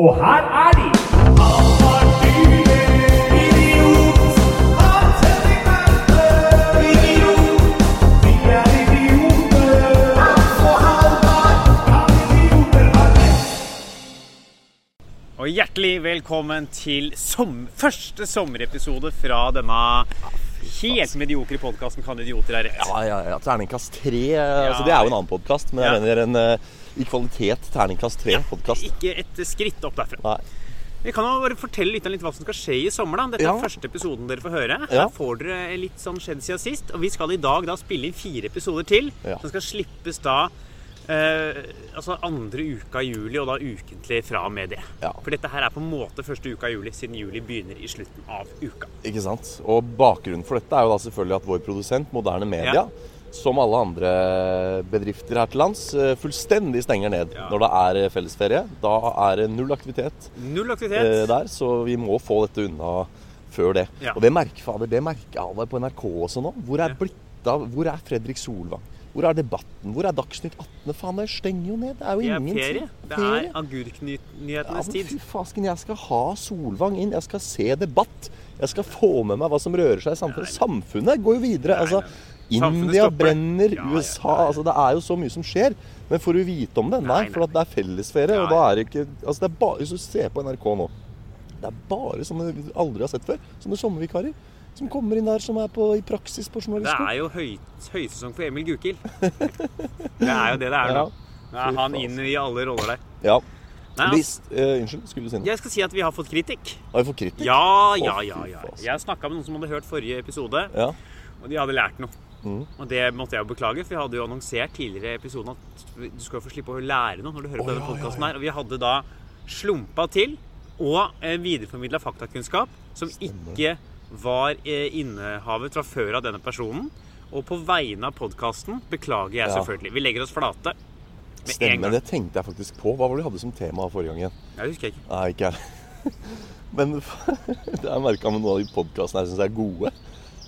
Og her er de! Og hjertelig velkommen til som, første sommerepisode fra denne helt mediokre podkasten 'Kan idioter er rett'. Ja, ja, ja. Terningkast tre. altså Det er jo en annen podkast, men jeg Ja. mener en eh, i kvalitet terningkast tre-podkast. Ikke et skritt opp derfra. Nei. Vi kan jo bare fortelle litt om litt hva som skal skje i sommer. da Dette Ja. er første episoden dere får høre. Ja. Her får dere litt sånn skjedd siden sist. Og vi skal i dag da spille inn fire episoder til. Ja. Som skal slippes da eh, altså andre uka i juli, og da ukentlig fra og med det. Ja. For dette her er på en måte første uka i juli, siden juli begynner i slutten av uka. Ikke sant? Og bakgrunnen for dette er jo da selvfølgelig at vår produsent, Moderne Media, Ja. som alle andre bedrifter her til lands, eh, fullstendig stenger ned Ja. når det er eh, fellesferie. Da er det null aktivitet Null eh, der, så vi må få dette unna før det. Og det merker fader, det merker jeg på NRK også nå. Hvor er blitt av Hvor er Fredrik Solvang? Hvor er Debatten? Hvor er Dagsnytt 18? Faen, det stenger jo ned. Det er jo Det er ferie. Det er agurknyhetenes Ja, tid. fy fasken, jeg skal ha Solvang inn. Jeg skal se debatt. Jeg skal få med meg hva som rører seg i samfunnet. Samfunnet går jo videre. Altså, India brenner, Ja, USA ja, ja. altså Det er jo så mye som skjer. Men får du vite om det? Nei, for at det er fellesferie. Og da er det ikke Altså, det er bare Hvis du ser på NRK nå Det er bare sånne vi aldri har sett før. Sånne sommervikarer. Som kommer inn der, som er på, i praksis på Det er jo høy, høysesong for Emil Gukild. Det er jo det det er nå. Ja. Nå er han inn i alle roller der. Ja. Nei, altså, eh, unnskyld, skulle du si noe? jeg skal si at vi har fått kritikk. Har vi fått kritikk? Ja, ja, ja. ja. Jeg snakka med noen som hadde hørt forrige episode, Ja. og de hadde lært noe. Mm. Og det måtte jeg jo beklage, for vi hadde jo annonsert tidligere i episoden at du skal få slippe å lære noe når du hører på Å, denne ja, ja, podkasten ja. her. Og vi hadde da slumpa til og eh, videreformidla faktakunnskap som ikke var eh, innehavet fra før av denne personen. Og på vegne av podkasten beklager jeg Ja. selvfølgelig. Vi legger oss flate. Stemmer, det tenkte jeg faktisk på. Hva var det du hadde som tema forrige gang igjen? Ja, husker ikke. Nei, ikke jeg. Men det har jeg merka med noen av de podkastene jeg syns er gode.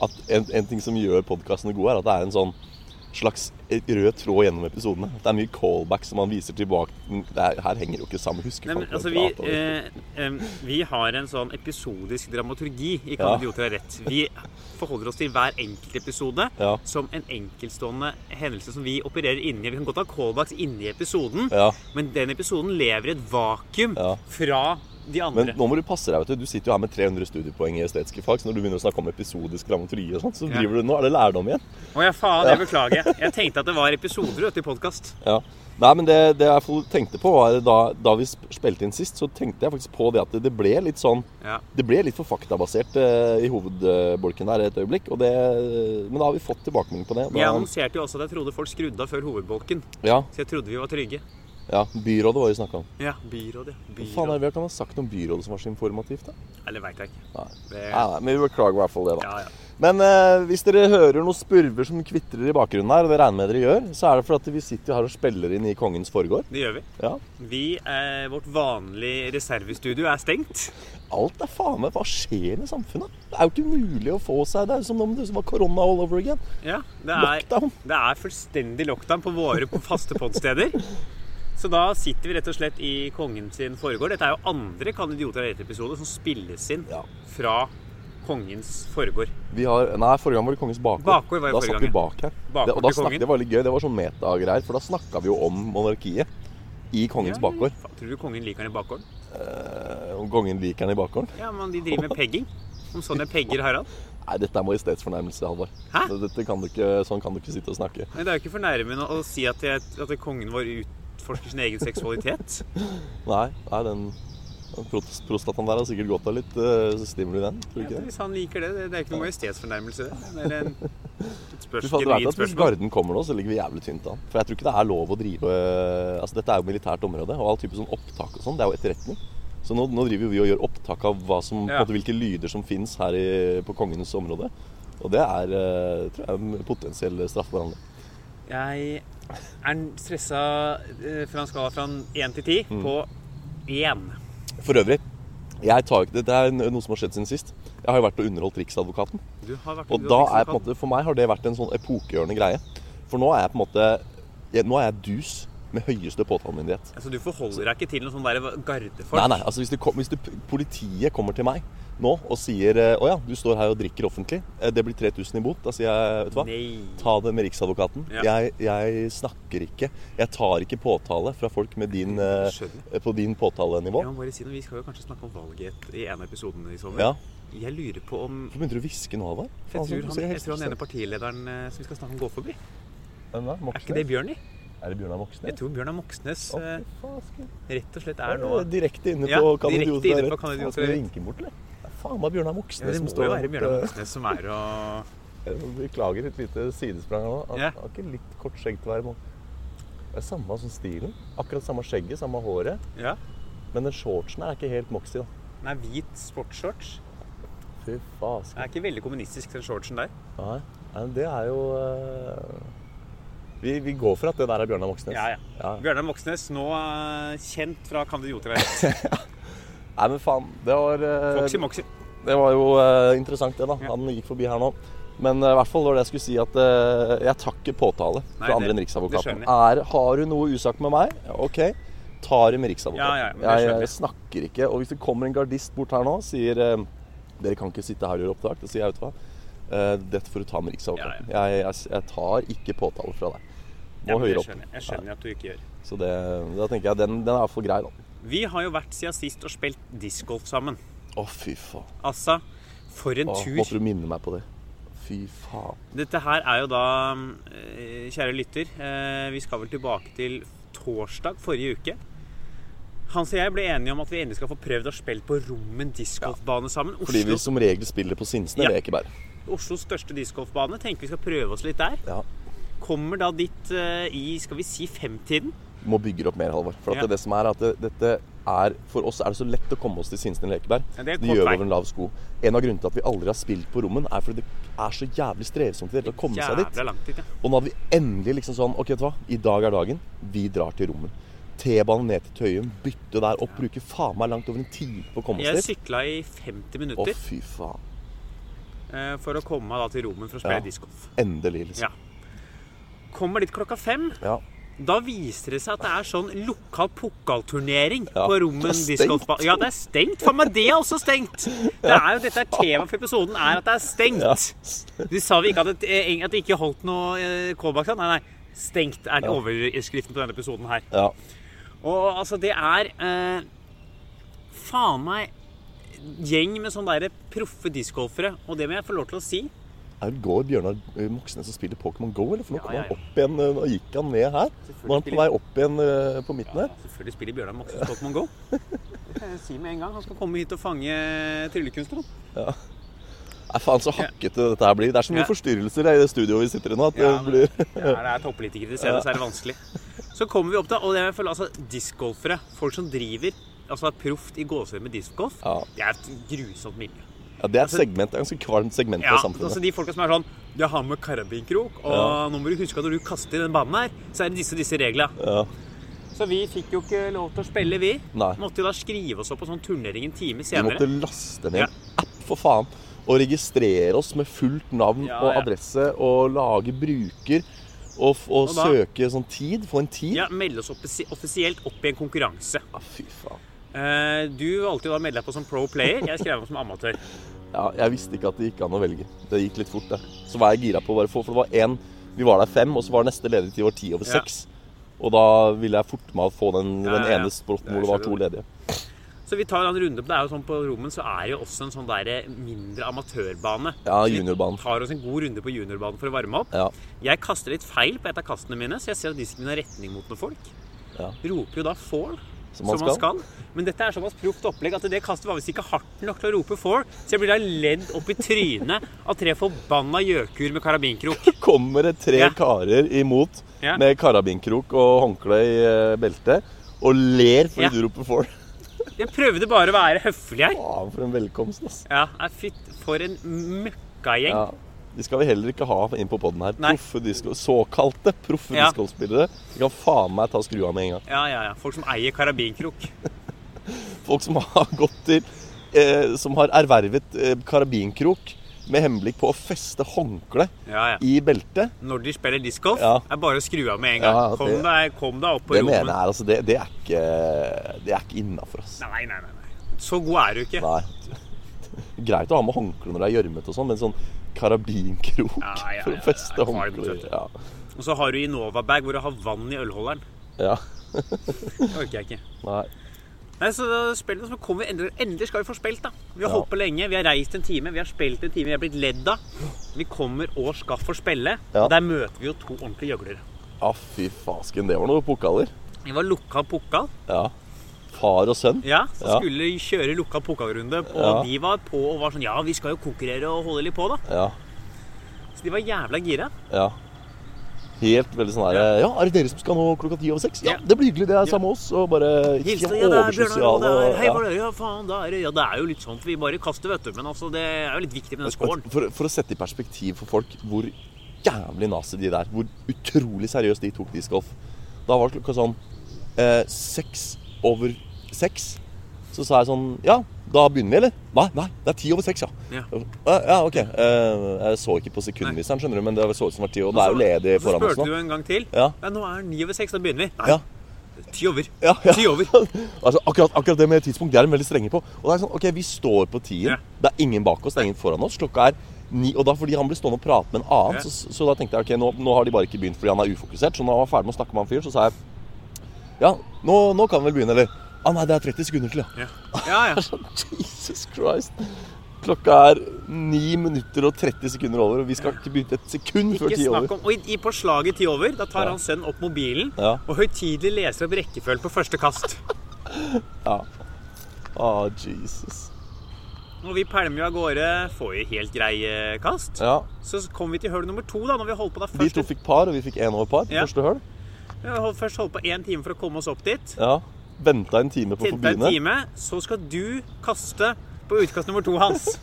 At en, en ting som gjør podkastene gode, er at det er en sånn slags rød tråd gjennom episodene. Det er mye callback som man viser tilbake. Det er, her henger jo ikke sammen. Husker Nei, men, altså, vi eh, vi har en sånn episodisk dramaturgi i Ja. Kan idioter ha rett. Vi forholder oss til hver enkelt episode Ja. som en enkeltstående hendelse som vi opererer inni. Vi kan godt ha callbacks inni episoden, Ja. men den episoden lever i et vakuum fra de Men nå må du passe deg. vet Du Du sitter jo her med 300 studiepoeng i estetiske fag, så når du begynner å snakke om episodisk dramaturgi, og sånt, så Ja. driver du, nå er det lærdom igjen. Å ja, faen, jeg beklager. Jeg tenkte at det var episoder vet i podkast. Ja. Nei, men det, det jeg tenkte på, var da, da vi spilte inn sist, så tenkte jeg faktisk på det at det, ble litt sånn Ja. Det ble litt for faktabasert eh, i hovedbolken der et øyeblikk. Det, men da har vi fått tilbakemelding på det. Da, Jeg annonserte jo også at jeg trodde folk skrudde av før hovedbolken. ja, Så jeg trodde vi var trygge. Ja, byrådet var vi snakka om. Ja, byrådet. byrådet. Hva faen er det vi kan ha sagt om byrådet som var så informativt? da? Eller veit jeg ikke. Nei. Det, Nei, nei, Men vi beklager i hvert fall det, da. ja, ja. Men eh, hvis dere hører noen spurver som kvitrer i bakgrunnen her, og det regner med dere gjør, så er det fordi vi sitter her og spiller inn i Kongens foregård. Det gjør vi. Ja. Vi, eh, Vårt vanlige reservestudio er stengt. Alt er faen meg Hva skjer med samfunnet? Det er jo ikke mulig å få seg Det er som om det var korona all over again. Ja, det er, Lockdown. det er fullstendig lockdown på våre faste podsteder. Så da sitter vi rett og slett i kongen sin foregård. Dette er jo andre Kan idioter ha rett-episode som spilles inn Ja. fra kongens foregård. Vi har, nei, forrige gang var det Kongens bakgård. Bakgård var da satt vi bak her. Bakgård det, og da snakket, det var litt gøy. Det var sånn metagreier, for da snakka vi jo om monarkiet i Kongens Ja, bakgård. Tror du kongen liker den i bakgården? Eh, Om kongen liker den i bakgården? Ja, men de driver med pegging. Om sånne pegger Harald. Nei, dette er majestetsfornærmelse, ikke, sånn kan du ikke sitte og snakke. Men det er jo ikke fornærmende å si at, jeg, at kongen vår utforsker sin egen seksualitet. Nei, nei den, prostataen der har sikkert godt av litt uh, stimuli, den. Tror du ikke det? hvis han liker det, det, det er ikke noe majestetsfornærmelse. Det Det er en, et Fy spørs, faen, du vet genuint at Hvis spørsmål. Garden kommer nå, så ligger vi jævlig tynt an. For jeg tror ikke det er lov å drive eh, Altså Dette er jo militært område, og all type sånn opptak og sånn, det er jo etterretning. Så nå, nå driver vi og gjør opptak av som, Ja. måte, hvilke lyder som fins her i, på kongenes område. Og det er eh, tror jeg, en potensiell straffbar handling. Jeg er stressa eh, fra han skal fra 1 til 10 Mm. på 1. For øvrig, jeg tar, ikke- dette er noe som har skjedd siden sist. Jeg har jo vært og underholdt Riksadvokaten. Du har vært Og da er på en måte, For meg har det vært en sånn epokegjørende greie. For nå er jeg på en måte jeg, Nå er jeg dus med høyeste påtalemyndighet. Altså, du forholder deg ikke til noen sånn der gardefolk? Nei, nei, altså hvis, det kom, hvis det, politiet kommer til meg nå og sier eh, Å ja, du står her og drikker offentlig. eh, Det blir 3000 i bot. Da sier jeg, vet du hva. Nei. Ta det med Riksadvokaten. Ja. Jeg, jeg snakker ikke. Jeg tar ikke påtale fra folk med din, eh, på din påtalenivå. Må bare si noe, Vi skal jo kanskje snakke om valget i en av episodene i sommer. Ja. Jeg lurer på om Hvorfor begynner du å hviske nå, Halvard? Jeg tror han, jeg tror han ene partilederen som vi skal snakke om, går forbi. Da? Er ikke det Bjørni? Er det Bjørnar Moxnes? Jeg tror Bjørnar Moxnes fasken. rett og slett er nå Direkte inne Ja, på Kan idioter rett. Kan idioter Skal vi vinke bort, eller? Det faen meg Bjørnar ja, Moxnes Det som må står jo og- være Bjørnar Moxnes som er Jeg Beklager et lite sidesprang nå. Han yeah. har ikke litt kort skjegg til hver måned. Det er samme som stilen. Akkurat samme skjegget, samme håret. Ja. Men den shortsen er ikke helt Moxie, da. Den er hvit sportsshorts. Fy faen. Det er ikke veldig kommunistisk, den shortsen der. Nei, nei, men det er jo uh... vi, vi går for at det der er Bjørnar Moxnes. Ja, ja. ja. Bjørnar Moxnes, nå eh, kjent fra Kan idioter være rett? Nei, men faen. Det var, eh, Foxy Moxy. det var jo eh, interessant, det, da. Ja. Han gikk forbi her nå. Men eh, i hvert fall var det jeg skulle si at jeg tar ikke påtale Nei, fra andre enn Riksadvokaten. Er, har du noe usagt med meg, OK, tar det med Riksadvokaten. Ja, ja, jeg, jeg. snakker ikke. Og hvis det kommer en gardist bort her nå og sier dere kan ikke sitte her og gjøre opptak, da sier jeg, vet du hva, dette får du ta med Riksadvokaten. Jeg, jeg, jeg tar ikke påtale fra deg. Må høyere opp. jeg skjønner at du ikke gjør. Så det, da tenker jeg den, den er iallfall grei, da. Vi har jo vært siden sist og spilt discgolf sammen. Å, fy faen. Altså, for en Å, tur. måtte du minne meg på det. Fy faen. Dette her er jo da, eh, kjære lytter, eh, vi skal vel tilbake til torsdag forrige uke. Hans og jeg ble enige om at vi endelig skal få prøvd å spille på Rommen discgolfbane sammen. Fordi vi som regel spiller på Sinsene Ja. Ekeberg. Oslos største discgolfbane. Tenker vi skal prøve oss litt der. Ja. Kommer da dit eh, i, skal vi si, femtiden. Må bygge opp mer, Halvor. For at Ja. det som er at det, dette er For oss er det så lett å komme oss til Sinsen Lekeberg. Ja, det det gjør vi over en lav sko. En av grunnene til at vi aldri har spilt på Rommen, er fordi det er så jævlig strevsomt å komme seg dit. Langt dit, ja. Og nå hadde vi endelig liksom sånn Ok, vet du hva? I dag er dagen. Vi drar til Rommen. T-banen ned til Tøyen, bytte der opp, bruke faen meg langt over en time på å komme Jeg oss dit. sykla i 50 minutter. Å, fy faen. eh, for å komme meg da til Rommen for å spille Ja. discgolf. Endelig, liksom. Ja. Kommer dit klokka fem. Ja. Da viser det seg at det er sånn lokal pokalturnering Ja, på Rommen discgolfbane. Ja, det er stengt! Faen meg, det er også stengt! Det er jo, dette er Temaet for episoden er at det er stengt. Du sa vi ikke at det, eh, at det ikke holdt noe eh, callback. Nei, nei. Stengt er Ja. overskriften på denne episoden her. ja. Og altså, det er eh, Faen meg gjeng med sånne der proffe discgolfere. Og det må jeg få lov til å si. Er det går Bjørnar eh, Moxnes og spiller Pokémon GO, eller? For nå Ja, kom han ja. opp igjen eh, Nå gikk han ned her. Nå er han på vei opp igjen eh, på midten her. Selvfølgelig spiller Bjørnar Moxnes Pokémon GO. Si med en gang. Han skal komme hit og fange tryllekunstnere. Nei, faen, så hakkete dette her blir. Det er så mye Ja. forstyrrelser i det studioet vi sitter i nå, Ja, det blir Ja, det er toppolitikere til stede, så er det vanskelig. Så kommer vi opp da, og det er altså, discgolfere, folk som driver altså proft i gåsehud med discgolf, Ja. det er et grusomt miljø. Ja, det er et segment, et ganske kvalmt segment Ja, av samfunnet. altså De folka som er sånn Jeg har med karabinkrok, og Ja. nå må du huske at når du kaster i den banen her, så er det disse disse reglene. Ja. Så vi fikk jo ikke lov til å spille, vi. Nei. Måtte da skrive oss opp på sånn turnering en time Vi måtte laste ned en app, for faen, og registrere oss med fullt navn og adresse, og lage bruker, og, og, Og da- søke sånn tid. Få en tid. Ja, Melde oss offisi- offisielt opp i en konkurranse. Ah, fy faen. Eh, du valgte jo da å melde deg på som pro player. Jeg skrev meg som amatør. Ja, jeg visste ikke at det gikk an å velge. Det gikk litt fort, det. Så var jeg gira på å bare få For det var én Vi var der fem, og så var neste ledig var ti over seks. Og da ville jeg forte meg å få den, den ene spotten hvor det var to ledige. Så vi tar en runde på det. er jo sånn På Rommen så er det jo også en sånn der mindre amatørbane. Ja, juniorbane. vi tar oss en god runde på juniorbanen for å varme opp. Ja. Jeg kaster litt feil på et av kastene mine, så jeg ser at disken min har retning mot noen folk. Ja. Roper jo da fall, Som man skal. Men dette er såpass proft opplegg at det kastet var visst ikke hardt nok til å rope for Så jeg blir da ledd opp i trynet av tre forbanna gjøkur med karabinkrok. Kommer det tre Ja. karer imot Ja. med karabinkrok og håndkle i eh, beltet og ler fordi Ja. du roper for. Jeg prøvde bare å være høflig her. Faen, for en velkomst, altså. Ja, fytt for en møkkagjeng. Ja. De skal vi heller ikke ha inn på poden her. Proffe disco, såkalte proffe Ja. discospillere. De kan faen meg ta skrua med en gang. Ja, ja, ja. Folk som eier karabinkrok. Folk som har gått til eh, Som har ervervet eh, karabinkrok med henblikk på å feste håndkle Ja, ja. i beltet. Når de spiller discgolf, Ja. er bare å skru av med en gang. Ja, kom, det- deg, kom deg opp på Det mener jeg altså, det, det er ikke Det er ikke innafor, ass. Nei, nei, nei, nei. Så god er du ikke. Nei. Greit å ha med håndkle når det er gjørmete og sånn, men sånn karabinkrok Ja, ja, for ja, å feste det kvalmt, håndkle vet du. ja. Og så har du Innova-bag hvor du har vann i ølholderen. ja. Det orker jeg ikke. Nei. Nei, så spillet så kommer vi endelig, endelig skal vi få spilt, da. Vi har Ja. holdt på lenge. Vi har reist en time, vi har spilt en time, vi har blitt ledd av. Vi kommer og skal få spille. Ja. Og der møter vi jo to ordentlige gjøglere. Ja, fy fasken, det var noe pokaler. Det var lukka pokal. Ja. Far og sønn. Ja, så Ja. skulle kjøre lukka pokalrunde. Og Ja. de var på og var sånn Ja, vi skal jo konkurrere og holde litt på, da. Ja. Så de var jævla gira. ja. Helt veldig sånn herre Ja, er det dere som skal nå klokka ti over seks? Ja, det blir hyggelig, det er samme oss. Og bare ikke ja, det er Bjørnar, det oversosiale. er Hei, ja. det? Ja, faen, det er Ja, det er jo litt sånt vi bare kaster, vet du. Men altså, det er jo litt viktig med den scoren. For, for å sette i perspektiv for folk hvor jævlig nazi de der Hvor utrolig seriøst de tok discgolf. Da var det klokka sånn eh, seks over seks. Så sa jeg sånn Ja, da begynner vi, eller? Nei, nei, det er ti over seks, ja. Ja. Ja, ja ok. Eh, jeg så ikke på sekundviseren, skjønner du, men det så ut som det var ti, og det er jo ledig foran oss spurte nå. du en gang til. Ja. nå er det ni over seks, da begynner vi. Nei, Ja. ti over. Ja, ja. Ti over. Altså, akkurat, akkurat det med tidspunkt, det er de veldig strenge på. Og det er sånn, ok, Vi står på tien. Ja. Det er ingen bak oss, det er ingen foran oss. Klokka er ni, og da fordi han ble stående og prate med en annen, Ja. så, så da tenkte jeg ok, nå, nå har de bare ikke begynt fordi han er ufokusert. Så når han var ferdig med å snakke med han fyren, så sa jeg ja, nå, nå kan vi vel begynne, eller? Ah, nei, det er 30 sekunder til, ja. Ja, ja. Jesus Christ. Klokka er 9 minutter og 30 sekunder over, og vi skal ikke begynne et sekund før Ikke 10 snakk over. om Og i, på slaget ti over, da tar Ja. han sønnen opp mobilen Ja. og høytidelig leser opp rekkefølgen på første kast. ja. Å, oh, Jesus. Når vi pælmer jo av gårde, får jo helt greie kast. Ja, Så kom vi til høl nummer to, da, når vi holdt på der Vi først. to fikk par, og vi fikk én over par Ja. første høl. Vi holdt- først holdt på én time for å komme oss opp dit. Ja. Venta en time på Tente en time, så skal du kaste på utkast nummer to hans.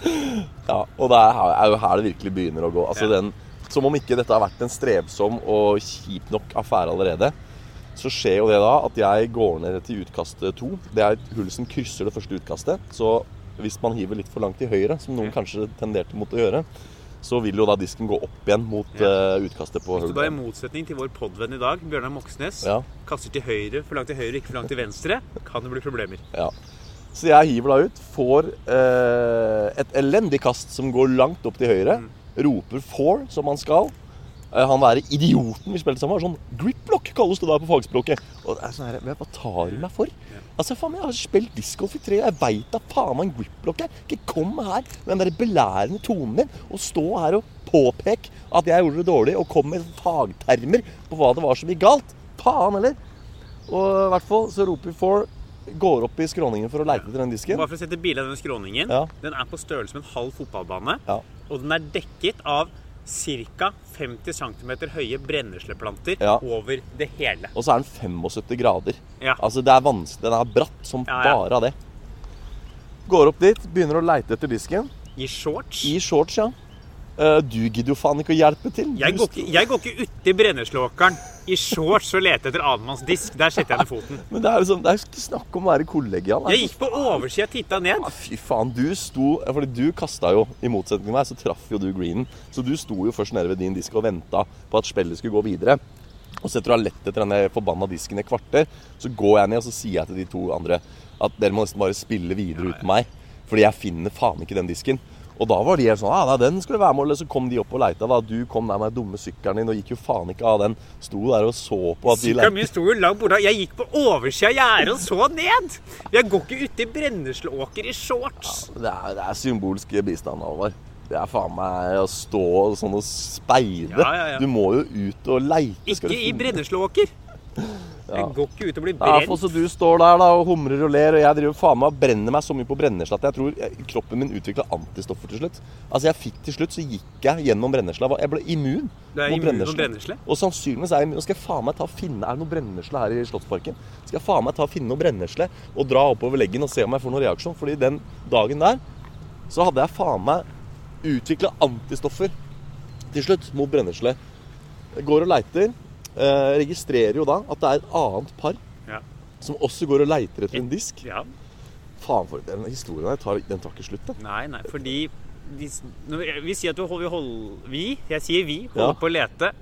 Ja, og det er jo her det virkelig begynner å gå. Altså Ja. den, som om ikke dette har vært en strevsom og kjip nok affære allerede, så skjer jo det da at jeg går ned til utkast to. Det er et hull som krysser det første utkastet. Så hvis man hiver litt for langt til høyre, som noen kanskje tenderte mot å gjøre, så vil jo da disken gå opp igjen mot Ja. eh, utkastet på hull i motsetning til vår podvenn i dag, Bjørnar Moxnes, Ja. kaster til høyre, for langt til høyre, ikke for langt til venstre, kan det bli problemer. Ja. Så jeg hiver da ut, får eh, et elendig kast som går langt opp til høyre. Roper 'four', som han skal. Eh, han være idioten vi spilte sammen, med, sånn Griplock kalles det da på fagspråket. Og det er sånn her, Hva tar du meg for? Altså, faen, Jeg har spilt discgolf i tre år. Jeg veit da faen meg en griplock er. Ikke kom her med den der belærende tonen din og stå her og påpeke at jeg gjorde det dårlig, og kom med fagtermer på hva det var som gikk galt. Faen heller. Og i hvert fall så roper 'four', går opp i skråningen for å leite etter den disken. Bare for å sette bilde av den skråningen. Ja. Den er på størrelse med en halv fotballbane. Ja. Og den er dekket av ca. 50 cm høye brennesleplanter Ja. over det hele. Og så er den 75 grader. Ja. Altså det er vanskelig, Den er bratt som Ja, bare det. Går opp dit, begynner å leite etter disken. I shorts. I shorts, ja. Eh, Du gidder jo faen ikke å hjelpe til. Jeg går ikke, jeg går ikke uti brenneslåkeren i shorts og leter etter annenmannsdisk. Der setter jeg ned foten. Men det er jo sånn, det er jo ikke snakk om å være kollegial. Jeg gikk på oversida og titta ned. Ja, Fy faen, du sto Fordi du kasta jo, i motsetning til meg, så traff jo du greenen. Så du sto jo først nede ved din disk og venta på at spillet skulle gå videre. Og så etter å ha lett etter den forbanna disken i kvarter, så går jeg ned og så sier jeg til de to andre at dere må nesten bare spille videre uten meg. Fordi jeg finner faen ikke den disken. Og da var de helt sånn Ja, nei, den skulle være med. Eller så kom de opp og leita. da Du kom der med den dumme sykkelen din og gikk jo faen ikke av den. Sto der og så på at de Sykkelen min sto jo langt borte. Jeg gikk på oversida av gjerdet og så ned. Jeg går ikke uti brenneslåker i shorts. Det er, det er symbolsk bistand, Alvar. Det er faen meg å stå sånn og speide. Ja, ja, ja. Du må jo ut og leite. Ikke i finne- brenneslåker. Jeg går ikke ut og blir Ja, for så du står der da og humrer og ler, og jeg driver faen meg og brenner meg så mye på brennesla at jeg tror jeg, kroppen min utvikla antistoffer til slutt. Altså jeg fikk til slutt, så gikk jeg gjennom brennesla. Jeg ble immun Du er mot brennesle? Og sannsynligvis er jeg immun. Nå skal jeg faen meg ta og finne Er det noe brennesle her i Slottsparken? Skal jeg faen meg ta og finne noe brennesle og dra oppover leggen og se om jeg får noen reaksjon? Fordi den dagen der så hadde jeg faen meg utvikla antistoffer til slutt mot brennesle. Jeg går og leiter. Eh, registrerer jo da at det er et annet par Ja. som også går og leiter etter en disk. ja. Faen, for den historien her tar, den tar ikke slutt. Den. Nei, nei, fordi de, vi, sier at vi, holder, vi, jeg sier vi, holder Ja. på å lete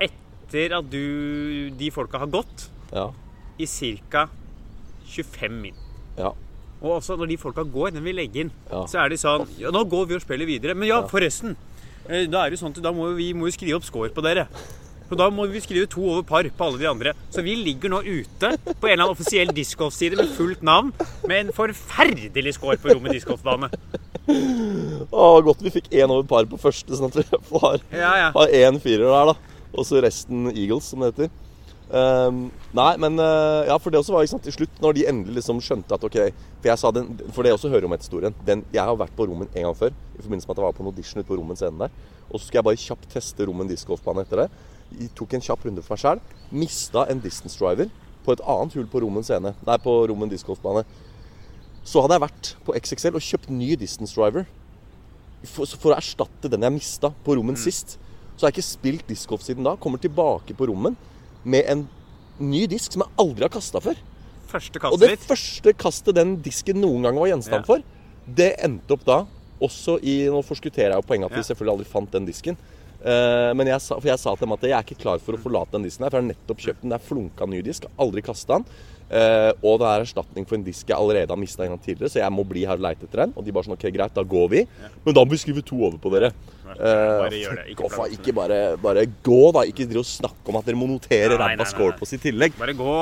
etter at du, de folka har gått Ja. i ca. 25 min. Ja. Og også når de folka går, den vi legger inn, så er de sånn Ja, nå går vi og spiller videre. Men ja, forresten. eh, Da er det jo sånn at da må vi må skrive opp score på dere. Og da må vi skrive to over par på alle de andre. Så vi ligger nå ute på en eller annen offisiell discgolfside med fullt navn med en forferdelig score på rommet discgolfbane. Å, godt vi fikk én over par på første, sånn at vi har Ja, ja. har én firer der, da. Og så resten Eagles, som det heter. Um, nei, men uh, Ja, for det også var ikke sant, til slutt, når de endelig liksom skjønte at OK For jeg sa den, for det også hører om historien. Den, jeg har vært på Rommen en gang før i forbindelse med at jeg var på en audition ute på Rommen scenen der. Og så skulle jeg bare kjapt teste Rommen discgolfbane etter det. Tok en kjapp runde for meg sjøl. Mista en distance driver på et annet hull på Rommen scene. Nei, på Rommen discgolfbane. Så hadde jeg vært på XXL og kjøpt ny distance driver for, for å erstatte den jeg mista på rommen sist. Så har jeg ikke spilt discgolf siden da. Kommer tilbake på rommen med en ny disk som jeg aldri har kasta før. Og det ditt. første kastet den disken noen gang var gjenstand Ja. for, det endte opp da også i Nå forskutterer jeg jo poenget at vi selvfølgelig aldri fant den disken. Eh, men jeg sa, for jeg sa til dem at jeg er ikke klar for å forlate den disken her, for jeg har nettopp kjøpt den. Det er flunka ny disk. Aldri kasta den. Eh, og det er erstatning for en disk jeg allerede har mista en gang tidligere, så jeg må bli her og leite etter den. Og de bare sånn OK, greit, da går vi. Men da må vi skrive to over på dere. Bare gjør det. Ikke Ikke, ikke bare, bare gå, da. Ikke driv og snakke om at dere må notere ræva score på sitt tillegg. Bare gå.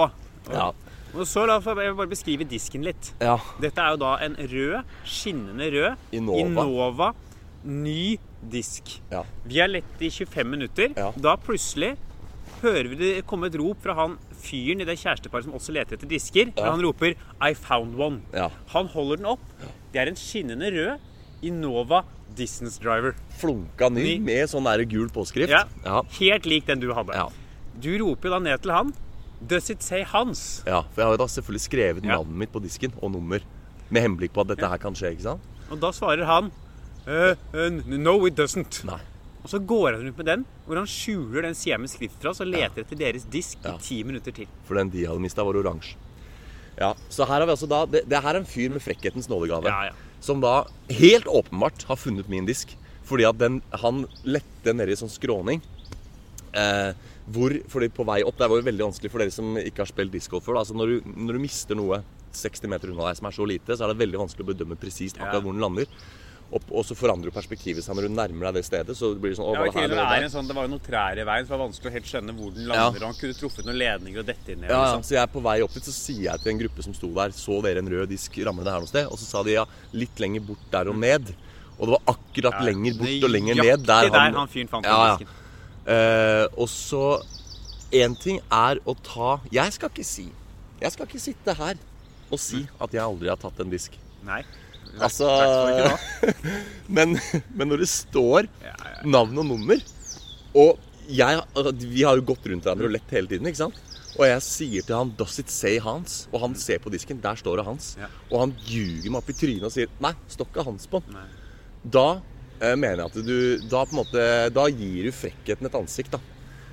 Ja. Og så la jeg bare beskrive disken litt. ja. Dette er jo da en rød, skinnende rød Innova. Innova ny disk. Ja. Vi har lett i 25 minutter. Ja. Da plutselig hører vi det komme et rop fra han fyren i det kjæresteparet som også leter etter disker. Ja. Han roper 'I found one'. Ja. Han holder den opp. Det er en skinnende rød Innova Distance Driver. Flunka ny med sånn der gul påskrift. Ja. Ja. Helt lik den du hadde. Ja. Du roper da ned til han 'Does it say Hans?' Ja, for jeg har jo da selvfølgelig skrevet navnet mitt på disken og nummer. Med henblikk på at dette her kan skje, ikke sant? Og da svarer han «Eh, uh, No, it doesn't. Nei. Og så går han rundt med den, hvor han skjuler den sida med skrift fra, så leter etter deres disk Ja. i ti minutter til. For den de hadde mista, var oransje. Ja, så her har vi altså da Det, det her er en fyr med frekkhetens nådegave. Ja, ja. Som da helt åpenbart har funnet min disk. Fordi at den, han lette nedi sånn skråning. Eh, hvor, fordi på vei opp Det var jo veldig vanskelig for dere som ikke har spilt discgolf før. Altså når, du, når du mister noe 60 meter unna deg som er så lite, så er det veldig vanskelig å bedømme presist akkurat Ja. hvor den lander. Og, og så forandrer perspektivet seg når du nærmer deg det stedet. Så blir det sånn, å, Ja, det her tillegg er en sånn, Det var jo noen trær i veien, så det var vanskelig å helt skjønne hvor den Ja. lander. Og han kunne truffet noen ledninger og dette inn i. Ja, ja, liksom. så jeg er på vei opp dit, så sier jeg til en gruppe som sto der Så dere en rød disk ramlende her noe sted? Og så sa de ja, litt lenger bort der og ned. Og det var akkurat Ja, lenger bort og lenger ned der der han fyren fant ja, ja. disken. Eh, og så Én ting er å ta Jeg skal ikke si Jeg skal ikke sitte her og si at jeg aldri har tatt en disk. Nei. Altså men, men når det står navn og nummer Og jeg, altså, vi har jo gått rundt hverandre og lett hele tiden, ikke sant? Og jeg sier til han 'Does it say Hans?' Og han ser på disken. Der står det Hans. Ja. Og han ljuger meg opp i trynet og sier 'Nei, står ikke Hans på den'. Da eh, mener jeg at du Da måte Da gir du frekkheten et ansikt, da.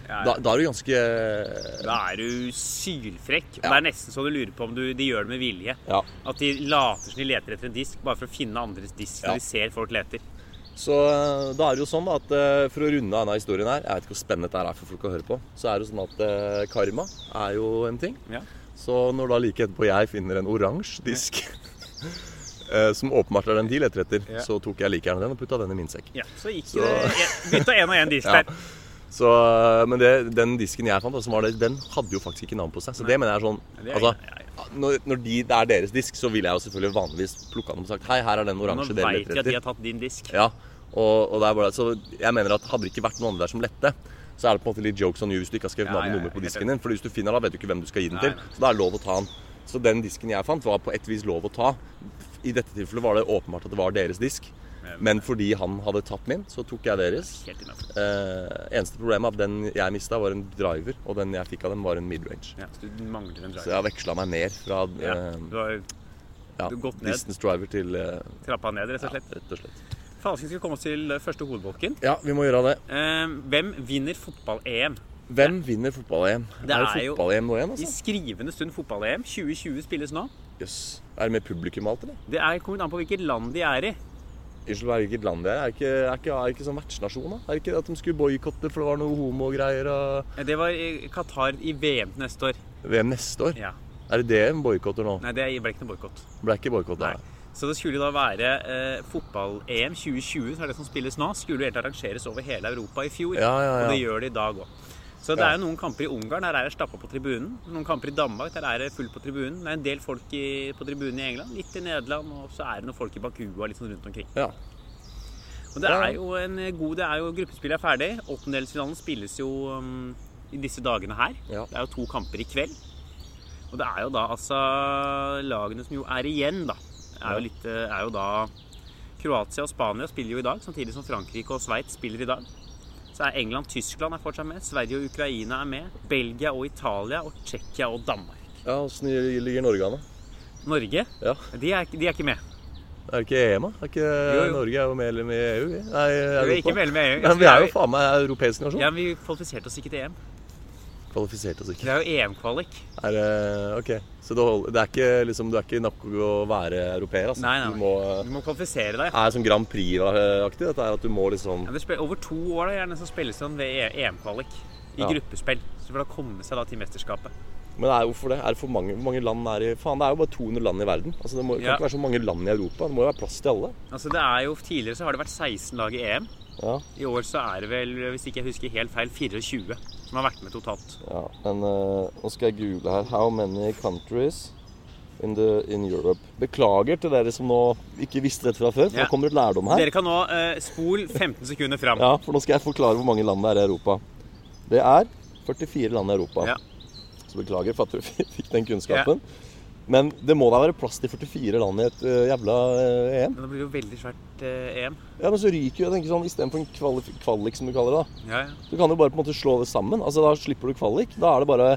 Da, da er du ganske Da er du sylfrekk. Ja. Det er nesten så du lurer på om du, de gjør det med vilje. Ja. At de later som de leter etter en disk, bare for å finne andres disk Ja. når de ser folk leter. Så eh, da er det jo sånn at eh, for å runde av denne historien her Jeg vet ikke hvor spennende dette er for folk å høre på. Så er det jo sånn at eh, karma er jo en ting. Ja. Så når da like etterpå jeg finner en oransje disk eh, som åpenbart er den de leter etter, så tok jeg like gjerne den og putta den i min sekk. Ja, så gikk Så- det en- bytta én og én disk der. Så, men det, den disken jeg fant, som var det, den hadde jo faktisk ikke navn på seg. Så det mener jeg er sånn er- altså, når, når de, det er deres disk, så ville jeg jo selvfølgelig vanligvis plukka den opp og sagt Hei, her er den oransje oransje Nå veit de at de har tatt din disk. Ja, og, og bare, så jeg mener at hadde det ikke vært noen andre der som lette, så er det på en måte litt jokes on you hvis du ikke har skrevet Ja, navn og nummer på disken din. For hvis du finner den, vet du ikke hvem du skal gi den Nei, til. Så da er det lov å ta den. Så den disken jeg fant, var på et vis lov å ta. I dette tilfellet var det åpenbart at det var deres disk. Men fordi han hadde tatt min, så tok jeg deres. Eh, eneste problemet er at den jeg mista, var en driver, og den jeg fikk av dem, var en midrange. Ja, så du mangler en Så jeg veksla meg ned fra Ja, eh, du har ja, du gått ned. distance driver til eh, trappa ned, rett og ja, slett. rett og slett. Falsking skal komme oss til eh, første hovedbolken. Ja, vi må gjøre det. Eh, hvem vinner fotball-EM? Hvem vinner fotball-EM? Det er er fotball-EM nå igjen, I altså? skrivende stund fotball-EM. 2020 spilles nå. Jøss. Er det med publikum alt, eller? Det er kommet an på hvilket land de er i. Unnskyld, er det ikke et land det er? Er ikke, er ikke, er ikke sånn vertsnasjon, da? Er det ikke at de skulle boikotte for det var noe homogreier og ja, Det var i Qatar i VM neste år. VM neste år? Ja. Er det det de boikotter nå? Nei, det ble ikke noe boikott. Ble ikke boikott Nei. Så det skulle da være eh, fotball-EM 2020, så er det som spilles nå, skulle egentlig helt arrangeres over hele Europa i fjor. Ja, ja, ja. Og det gjør det i dag òg. Så det er jo noen kamper i Ungarn, der er det stappa på tribunen. Noen kamper i Danmark, der er det fullt på tribunen. Det er en del folk i, på tribunen i England, litt i Nederland, og så er det noen folk i Bakua litt sånn rundt omkring. ja. Og det er jo en god Det er jo Gruppespillet er ferdig. Åttendelsfinalen spilles jo um, i disse dagene her. Ja. Det er jo to kamper i kveld. Og det er jo da altså Lagene som jo er igjen, da, er jo, litt, eh, er jo da Kroatia og Spania spiller jo i dag, samtidig som Frankrike og Sveits spiller i dag. Så er England Tyskland er fortsatt med. Sverige og Ukraina er med. Belgia og Italia og Tsjekkia og Danmark. ja Åssen ligger Norge an, da? Norge, Ja. de er, de er ikke med. Er det ikke EM, da? Er ikke, Jo, jo. Norge er jo medlem i EU? Nei, Vi er Europa. ikke medlem i EU. Men vi er jo faen meg europeisk nasjon. Ja, men vi kvalifiserte oss ikke til EM. Kvalifisert oss ikke. Det er jo EM-kvalik. Det Ok. Så det, hold- det er ikke liksom Du er ikke nok å være europeer, altså? Nei, nei, Du må Du må kvalifisere deg. Er det sånn Grand Prix-aktig? Dette er at du må liksom Ja, det spiller, over to år da, gjerne så spilles det ved E- EM-kvalik i Ja. gruppespill. Så for å komme seg da til mesterskapet. Men er, hvorfor det? Er det for mange, hvor mange land er i Faen, det er jo bare 200 land i verden. Altså Det må, kan Ja. ikke være så mange land i Europa. Det må jo være plass til alle. Altså det er jo, Tidligere så har det vært 16 lag i EM. Ja, I år så er det vel, hvis ikke jeg husker helt feil, 24 som har vært med totalt. ja. Men uh, nå skal jeg google her. How many countries in, the, in Europe? Beklager til dere som nå ikke visste dette fra før. For Ja. nå kommer det et lærdom her. Dere kan nå uh, spol 15 sekunder fram. Ja, for nå skal jeg forklare hvor mange land det er i Europa. Det er 44 land i Europa. Ja. Så beklager for at du fikk den kunnskapen. Men det må da være plass til 44 land i et uh, jævla uh, EM. Men det blir jo veldig svært uh, EM. Ja, men så ryker jo jeg tenker sånn, Istedenfor en kvalik, kvalik, som du kaller det, da. Ja, ja. Du kan jo bare på en måte slå det sammen. Altså Da slipper du kvalik. Da er det bare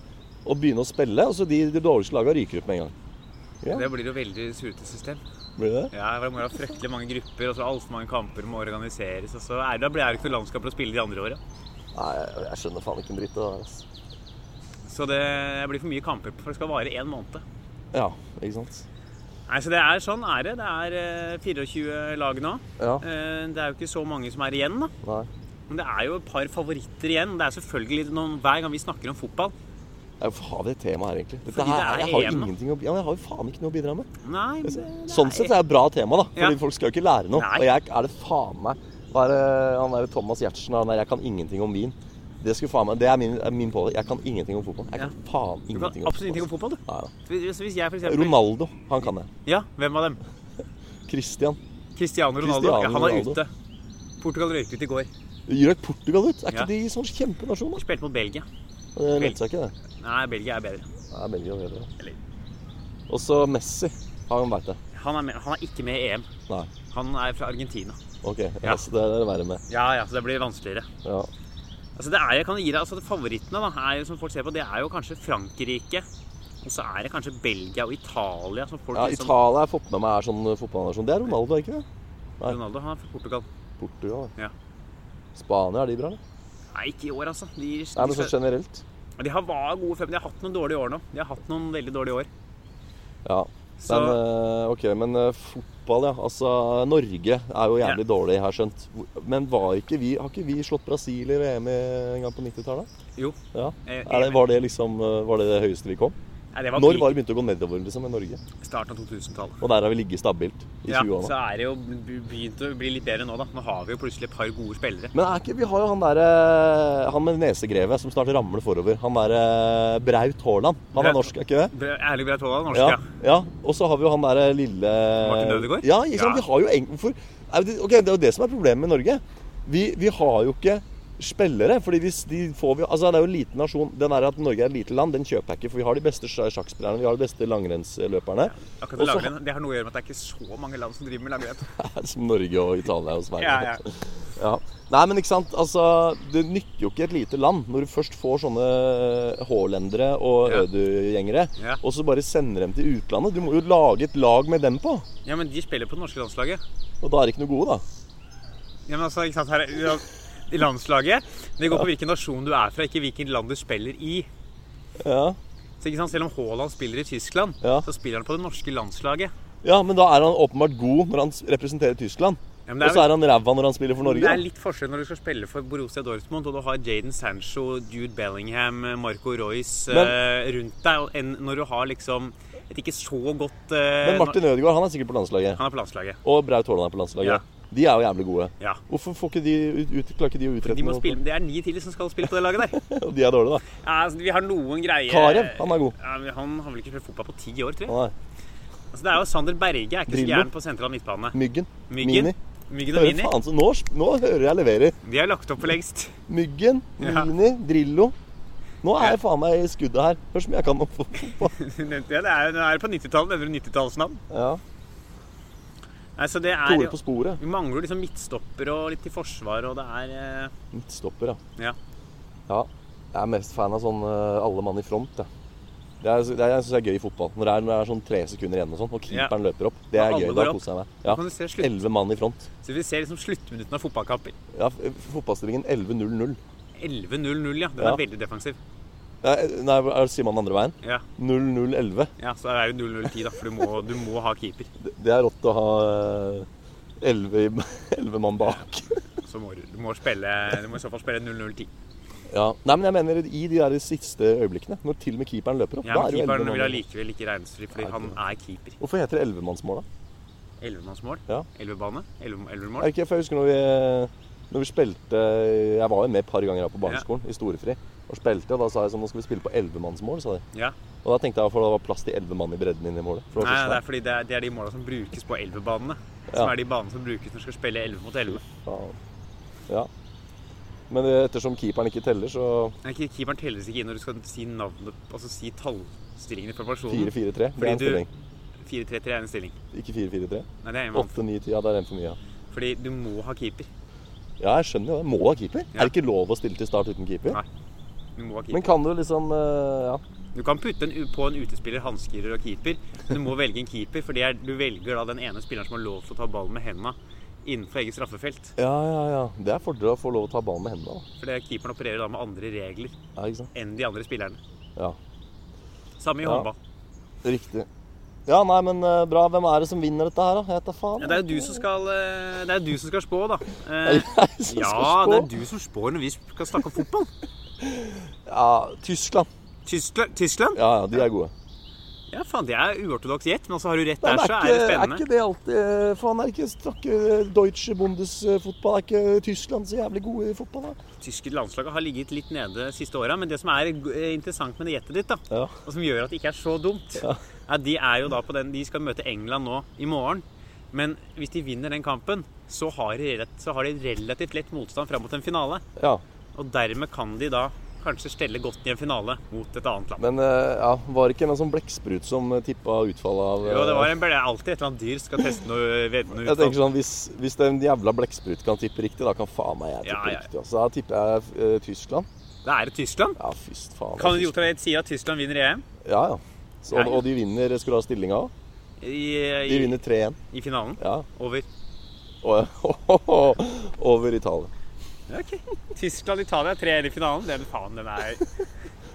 å begynne å spille, og så de, de dårligste lagene ryker ut med en gang. Ja, Det blir jo veldig surrete system. blir det? Ja, Det må være fryktelig mange grupper, og så altfor mange kamper må organiseres. Og så er det, da blir det ikke noe landskap å spille de andre åra. Nei, jeg, jeg skjønner faen ikke en dritt av det. Altså. Så det blir for mye kamper, for det skal vare én måned. Ja, ikke sant. Nei, så det er Sånn er det. Det er eh, 24 lag nå. Ja, Eh, Det er jo ikke så mange som er igjen, da. nei. Men det er jo et par favoritter igjen. Det er selvfølgelig noen, Hver gang vi snakker om fotball Ja, har vi et tema her, egentlig? Dette her, det er jeg har EM, ingenting å, ja, jeg har jo faen ikke noe å bidra med. Nei, det, det Sånn er- sett er det et bra tema, da. Fordi Ja. folk skal jo ikke lære noe. Nei. Og jeg er det faen meg Hva er det han der Thomas Giertsen Jeg kan ingenting om vin. Det faen meg Det er min, min pålegg. Jeg kan ingenting om fotball. Jeg kan faen Du kan ingenting om absolutt ingenting om fotball, du. Ja, ja. Eksempel Ronaldo, han kan det. Ja, hvem av dem? Christian. Cristiano Ronaldo. Cristiano ja, han er Ronaldo. ute. Portugal røyk ut i går. Røyk Portugal ut? Er ikke Ja. de sånn kjempenasjon, da? Spilte mot Belgia. Det lønte seg ikke, det. Nei, Belgia er bedre. Nei, Belgia er bedre. Eller, Og så Messi. Han veit det. han, er med, han er ikke med i EM. Nei. Han er fra Argentina. Ok, Ja. så det er det verre med. Ja, ja, så det blir vanskeligere. Ja. Altså det er, jeg kan gi deg, altså Favorittene da, er jo, som folk ser på, det er jo kanskje Frankrike. Og så er det kanskje Belgia og Italia. som folk ja, liksom... Italia har jeg fått med meg er sånn fotballnasjon. Det er Ronaldo, er ikke det? Nei. Ronaldo han er fra Portugal. Portugal. Ja. Spania, er de bra? eller? Nei, ikke i år, altså. De, de, Nei, men sånn generelt. de har var gode før, men de har hatt noen dårlige år nå. De har hatt noen veldig dårlige år. Ja. Så Men, eh, ok, men eh, fotball, ja. Altså, Norge er jo jævlig dårlig, har jeg skjønt. Men var ikke vi, har ikke vi slått Brasil i VM en gang på 90-tallet? jo. Ja. eh, Er det, var, det liksom, eh, var det det høyeste vi kom? Nei, var Når var det begynte å gå nedover liksom, i Norge? starten av 2000-tallet. Og der har vi ligget stabilt i Ja, 20 år nå. så er det jo begynt å bli litt bedre nå, da. Nå har vi jo plutselig et par gode spillere. Men ikke, vi har jo han derre Han med nesegrevet som snart ramler forover. Han derre Braut Haaland. Han er norsk, er ikke det? Ærlig Erling Braut Haaland, norsk, Ja. ja. ja. Og så har vi jo han derre lille Martin Ødegaard? Ja, ikke sant? Vi har jo eng... For... Ok, det er jo det som er problemet med Norge. Vi, vi har jo ikke spillere. fordi hvis de får vi, altså Det er jo en liten nasjon. Den er at Norge er et lite land, den kjøper jeg ikke. For vi har de beste sjakkspillerne, vi har de beste langrennsløperne. Akkurat Også, langrenn, Det har noe å gjøre med at det er ikke så mange land som driver med langrenn. Som Norge og Italia og Sverige. Ja, ja. Ja. Nei, men ikke sant. Altså, det nytter jo ikke et lite land når du først får sånne Hålendere og Ja. ødu-gjengere, Ja. og så bare sender dem til utlandet. Du må jo lage et lag med dem på. Ja, men de spiller på det norske landslaget. Og da er de ikke noe gode, da. Ja, men altså, ikke sant, her, ja, I landslaget Det går på hvilken nasjon du er fra, ikke hvilket land du spiller i. Ja. Så ikke sant, Selv om Haaland spiller i Tyskland, Ja. så spiller han på det norske landslaget. ja, men da er han åpenbart god når han representerer Tyskland. Ja, men Og så er han ræva når han spiller for Norge. det er litt forskjell når du skal spille for Borussia Dortmund, og du har Jaden Sancho, Jude Bellingham, Marco Royce Men- eh, rundt deg, enn når du har liksom et ikke så godt uh, Men Martin Ødegaard han er sikkert på landslaget. Han er på landslaget. Og Braut Haaland er på landslaget. Ja. De er jo jævlig gode. Ja. Hvorfor får ikke de ut, klarer ikke de å utrette De må noe? spille, det er ni til som skal spille på det laget der. Og de er dårlige, da. Ja, altså, vi har noen greier Karev, han er god. Ja, han har vel ikke spilt fotball på ti år, tror jeg. Er Altså, det er jo Sander Berge er ikke så Drillo. gæren på sentral midtbane. Myggen. Myggen. Mini. Myggen og Mini. faen, nå, nå hører jeg leverer. De har lagt opp for lengst. Myggen, Ja. Mini, Drillo. Nå er jeg faen meg i skuddet her. Hør så mye jeg kan om fotball. Det er, det er på 90-tallet. Nevner du 90-tallsnavn? Ja. Nei, så det er Tore på sporet. Vi mangler liksom midtstopper og litt til forsvar, og det er eh, Midtstopper, ja. Ja. ja. Jeg er mest fan av sånn eh, alle mann i front. Jeg. Det er, det er, jeg synes det er gøy i fotball. Når det er, når det er sånn tre sekunder igjen og sånn, og keeperen løper opp. Det er gøy. Da koser jeg meg. Ja. Elleve mann i front. Så vi ser liksom sluttminuttene av fotballkamper. Ja, fotballstillingen 11-0-0. 11-0-0, ja. Den Ja. er veldig defensiv. Nei, nei, er- sier man andre veien? Ja. 0-0-11. ja, så er det jo 0-0-10, da. For du må, du må ha keeper. Det det er rått å ha eh, 11 i- 11 mann bak. Så må du, du må spille Du må i så fall spille 0-0-10. Ja. Nei, men jeg mener i de der siste øyeblikkene, når til og med keeperen løper opp, Ja, men er det jo 11 keeperen vil allikevel ikke regnes fordi han er keeper. Hvorfor heter det 11-mannsmål, da? Ellevemannsmål. Ja. Elvebane? Elvemål? For jeg husker når vi, når vi spilte Jeg var jo med et par ganger her på barneskolen, i storefri, og spilte, og da sa jeg sånn Nå skal vi spille på 11-mannsmål, sa de. Ja. Og da tenkte jeg for det var plass til 11 mann i bredden inne i målet. For det Nei, det er fordi det er, det er de måla som brukes på elvebanene. Som Ja. er de banene som brukes når du skal spille 11 mot 11. Faen. Ja. Men eh, ettersom keeperen ikke teller, så Nei, Keeperen telles ikke inn når du skal si navnet Altså si tallstillingen i personen. 4-4-3. Det er en stilling. 4-3-3 er en stilling. Ikke 4-4-3. Nei, det er en mann. 8-9-10, ja, det er en for mye. Ja. Fordi du må ha keeper. ja, jeg skjønner jo det. Må ha keeper. Ja. Er det ikke lov å stille til start uten keeper? Nei. Du må ha keeper. Men kan du liksom eh, Ja. Du kan putte en, på en utespiller hansker og keeper, men du må velge en keeper. For det er, du velger da den ene spilleren som har lov til å ta ballen med hendene innenfor eget straffefelt. Ja, ja, ja. Det er fordel å få lov å ta ballen med hendene. da. For keeperen opererer da med andre regler Ja, enn de andre spillerne. Ja, Samme i Ja. håndball. riktig. Ja, nei, men eh, bra. Hvem er det som vinner dette her, da? Jeg vet faen. Ja, det er jo du som skal, eh, det er du som skal spå, da. Eh, ja, det er du som spår når vi skal snakke om fotball. Ja, Tyskland. Tyskland? Tyskland? Ja, ja, de er gode. Ja, faen, det er uortodoks gjett, men altså har du rett der, så er, det spennende. er ikke det alltid eh, Faen, er ikke strakke Deutsche Bundesfotball Er ikke Tyskland så jævlig gode i fotball, da? Tyske landslaget har ligget litt nede de siste åra, men det som er eh, interessant med det gjettet ditt, da, Ja. og som gjør at det ikke er så dumt, Ja. er de er jo da på den De skal møte England nå i morgen. Men hvis de vinner den kampen, så har de, så har de relativt lett motstand fram mot en finale. ja. Og dermed kan de da kanskje stelle godt i en finale mot et annet land. Men eh, ja, var det ikke en sånn blekksprut som eh, tippa utfallet av Jo, det eh, var en, det er alltid et eller annet dyr skal teste noe vedende Jeg tenker sånn, Hvis, hvis den jævla blekksprut kan tippe riktig, da kan faen meg jeg tippe Ja, ja, ja. riktig. Så Da tipper jeg eh, Tyskland. Det er det Tyskland. Ja, fyst faen. Kan det er si at Tyskland vinner EM Ja, ja. Så, ja. Og de vinner Skulle du ha stillinga òg? De vinner 3-1. i finalen. Ja. Over. Over Italia. Ja, ok. Tyskland-Italia 3-1 i finalen. Den faen, den er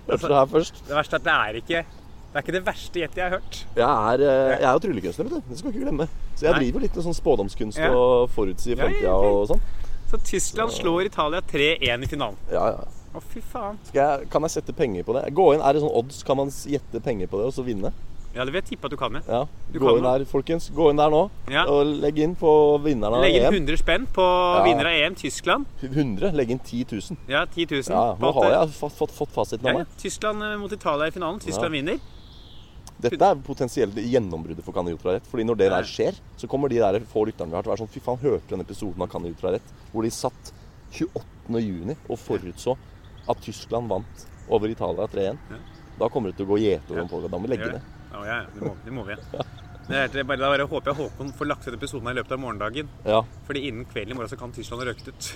Hørte det her først. Det verste er at det er ikke Det er ikke det verste gjettet jeg har hørt. Jeg er, eh, jeg er jo tryllekunstner, vet du. Det skal du ikke glemme. Så jeg Nei. driver litt med sånn spådomskunst Ja. og forutsi Ja, ja, fremtida og sånn. Så Tyskland slår Italia 3-1 i finalen. Ja, ja. Å, fy faen. Jeg, kan jeg sette penger på det? Gå inn, Er det sånn odds? Kan man gjette penger på det og så vinne? Ja, det vil jeg tippe at du kan, ja. Ja. Du Gå kan inn nå. der, folkens. Gå inn der nå Ja. og legg inn på vinneren av Legg inn EM. 100 spenn på Ja. vinner av EM, Tyskland. 100. Legg inn 10 000. Ja, 10 000. Ja, nå har jeg fått, fått, fått fasiten av meg. Tyskland eh, mot Italia i finalen. Tyskland vinner. Dette er potensielt gjennombruddet for Kan Idiot rett. Fordi når det der skjer, så kommer de der få lytterne vi har til å være sånn Fy faen, hørte du den episoden av Kan Idiot rett? Hvor de satt 28. juni og forutså at Tyskland vant over Italia 3-1. Ja. Da kommer det til å gå gjetord om folk Og Da må vi legge det. Ja, ja. Det må, det må vi. Det er, det bare, da bare håper jeg Håkon får lagt ut episoden i løpet av morgendagen. Ja. Fordi innen kvelden i morgen så kan Tyskland ha røkt ut.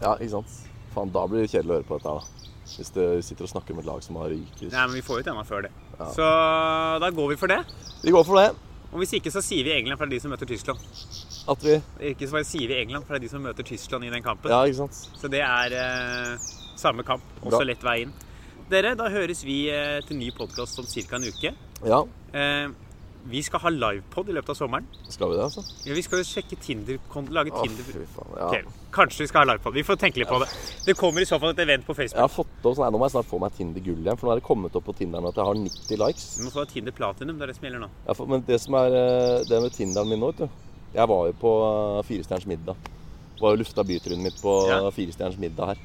ja, ikke sant. Faen, da blir det kjedelig å høre på dette her, da. Hvis du sitter og snakker med et lag som har ryket. Nei, men vi får ut ennå før det. Ja. Så da går vi for det. Vi går for det. Og hvis ikke, så sier vi England, for det er de som møter Tyskland. At vi Ikke så sier vi England, for det er de som møter Tyskland i den kampen. Ja, ikke sant. Så det er eh, samme kamp. Også Bra. lett vei inn. Dere, da høres vi eh, til ny podkast om ca. en uke. Ja. Eh, Vi skal ha livepod i løpet av sommeren. Skal vi det, altså? Ja, vi skal jo sjekke Tinder, lage Å, Tinder fy faen. Ja. Ok, Kanskje vi skal ha livepod. Vi får tenke litt på det. Det kommer i så fall et event på Jeg Facebook. har fått opp, sånn, Nå må jeg snart få meg Tinder gull igjen, for nå er det kommet opp på Tinderen at jeg har 90 likes. Vi må få Tinder Platinum. Det er det som gjelder nå. Ja, for, men det som er eh, det med Tinderen min nå, vet du Jeg var jo på eh, Firestjerners middag. Var jo lufta bytrynet mitt på Ja. Firestjerners middag her.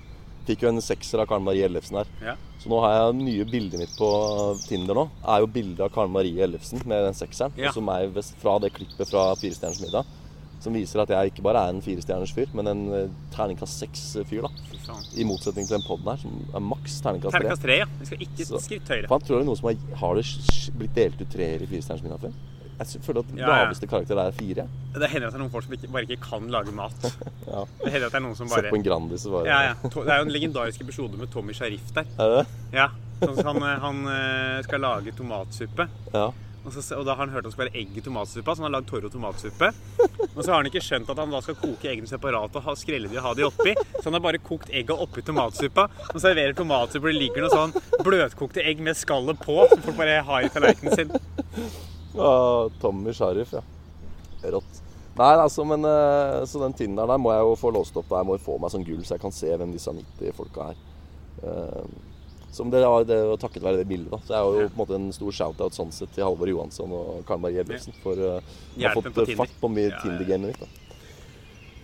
Fikk jo en sekser av Karen Marie Ellefsen her. Ja. Så nå har jeg nye bildet mitt på Tinder nå. Er jo bilde av Karen Marie Ellefsen med den sekseren. Ja. Som er fra det klippet fra Firestjerners middag. Som viser at jeg ikke bare er en firestjerners fyr, men en eh, terningkast seks-fyr. da I motsetning til den poden her, som er maks terningkast tre. Terningkast tre, ja. Vi skal ikke et skritt høyere. Faen, tror du noen som har, har det blitt delt ut treer i Firestjerners middag før? Jeg føler at Ja, ja. laveste karakter er fire. Det hender at det er noen folk som ikke, bare ikke kan lage mat. Ja. Det hender at det er noen som Sett bare på en Grandis og bare ja, ja. Det er jo en legendarisk episode med Tommy Sharif der. Er det? Ja. Sånn han, eh, han eh, skal lage tomatsuppe. Ja. Og, så, og da har han hørt at det skal være egg i tomatsuppa, så han har lagd Toro tomatsuppe. Og så har han ikke skjønt at han da skal koke eggene separat og ha, skrelle de og ha de oppi. Så han har bare kokt egga oppi tomatsuppa og serverer tomatsuppe. Det ligger noe sånn bløtkokte egg med skallet på, som folk bare har i tallerkenen sin. Ah, Tommy Sharif, ja. Rått. Nei, altså, men eh, Så den Tinderen der må jeg jo få låst opp. Der må jo få meg sånn gull, så jeg kan se hvem disse 90 folka er. Eh, som det var det var takket være det bildet, da. Så jeg har jo på en måte en stor shout-out sånn sett til Halvor Johansson og Karen Marie Ebbesen for uh, å ha fått på fart på mye Ja, ja. Tinder-gamet mitt. da.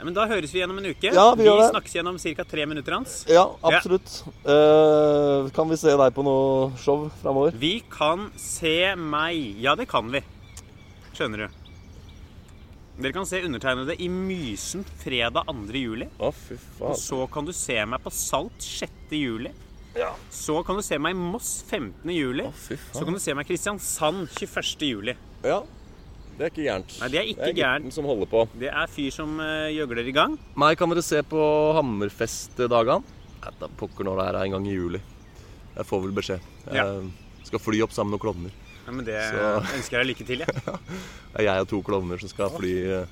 Ja, men da høres vi igjen om en uke. Ja, vi vi snakkes igjen om ca. tre minutter hans. Ja, absolutt. Eh, kan vi se deg på noe show framover? Vi kan se meg. Ja, det kan vi. Skjønner du. Dere kan se undertegnede i Mysen fredag 2. juli. Å, fy faen. Og så kan du se meg på Salt 6. juli. Ja. Så kan du se meg i Moss 15. juli. Å, fy faen. Så kan du se meg i Kristiansand 21. juli. Ja. Det er ikke gærent. Nei, det er ikke gutten gærent. som holder på. Det er fyr som uh, gjøgler i gang. Meg kan dere se på Hammerfest-dagene. Nei, da Pokker når det er en gang i juli. Jeg får vel beskjed. Jeg Ja. skal fly opp sammen med noen klovner. Ja, men Det Så- ønsker jeg deg lykke til. Ja. Det er jeg og to klovner som skal fly eh,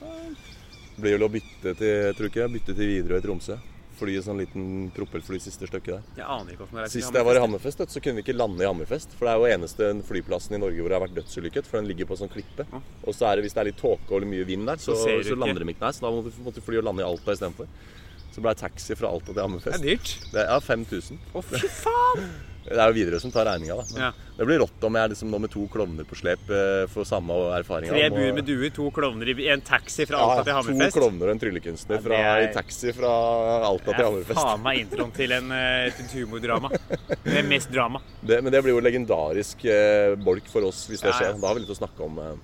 Blir vel å bytte til tror ikke jeg, bytte til Widerøe i Tromsø. Fly sånn liten propellfly siste stykket der. Jeg aner ikke det er. Sist jeg var i Hammerfest, så kunne vi ikke lande i Hammerfest. For det er jo eneste flyplassen i Norge hvor det har vært dødsulykket. For den ligger på sånn klippe. Og så er det hvis det er litt tåke og mye vind der, så, Så så, lander de ikke. der. så da måtte vi måtte fly og lande i Alta istedenfor. Så ble det taxi fra Alta til Det er dyrt. Det er 5000. Å, fy faen! Det er jo Widerøe som tar regninga, da. Ja. Det blir rått om jeg liksom nå med to klovner på slep For får samme erfaring. Tre bur med duer, to klovner i en taxi fra Ja, Alta til To klovner og en tryllekunstner Ja, fra, er- i taxi fra Alta Det til er Hammerfest. faen meg introen til en, eh, et humordrama. Med mest drama. Det, men det blir jo legendarisk eh, bolk for oss hvis det Ja, ja. skjer. Da har vi litt å snakke om. Eh,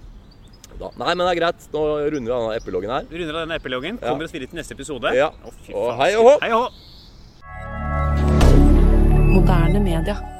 da. Nei, men det er greit. Nå runder vi av denne epilogen her. Vi runder av denne epilogen. Ja. Kommer oss videre til neste episode. Ja. Å, Og! Hei og hå! Moderne media.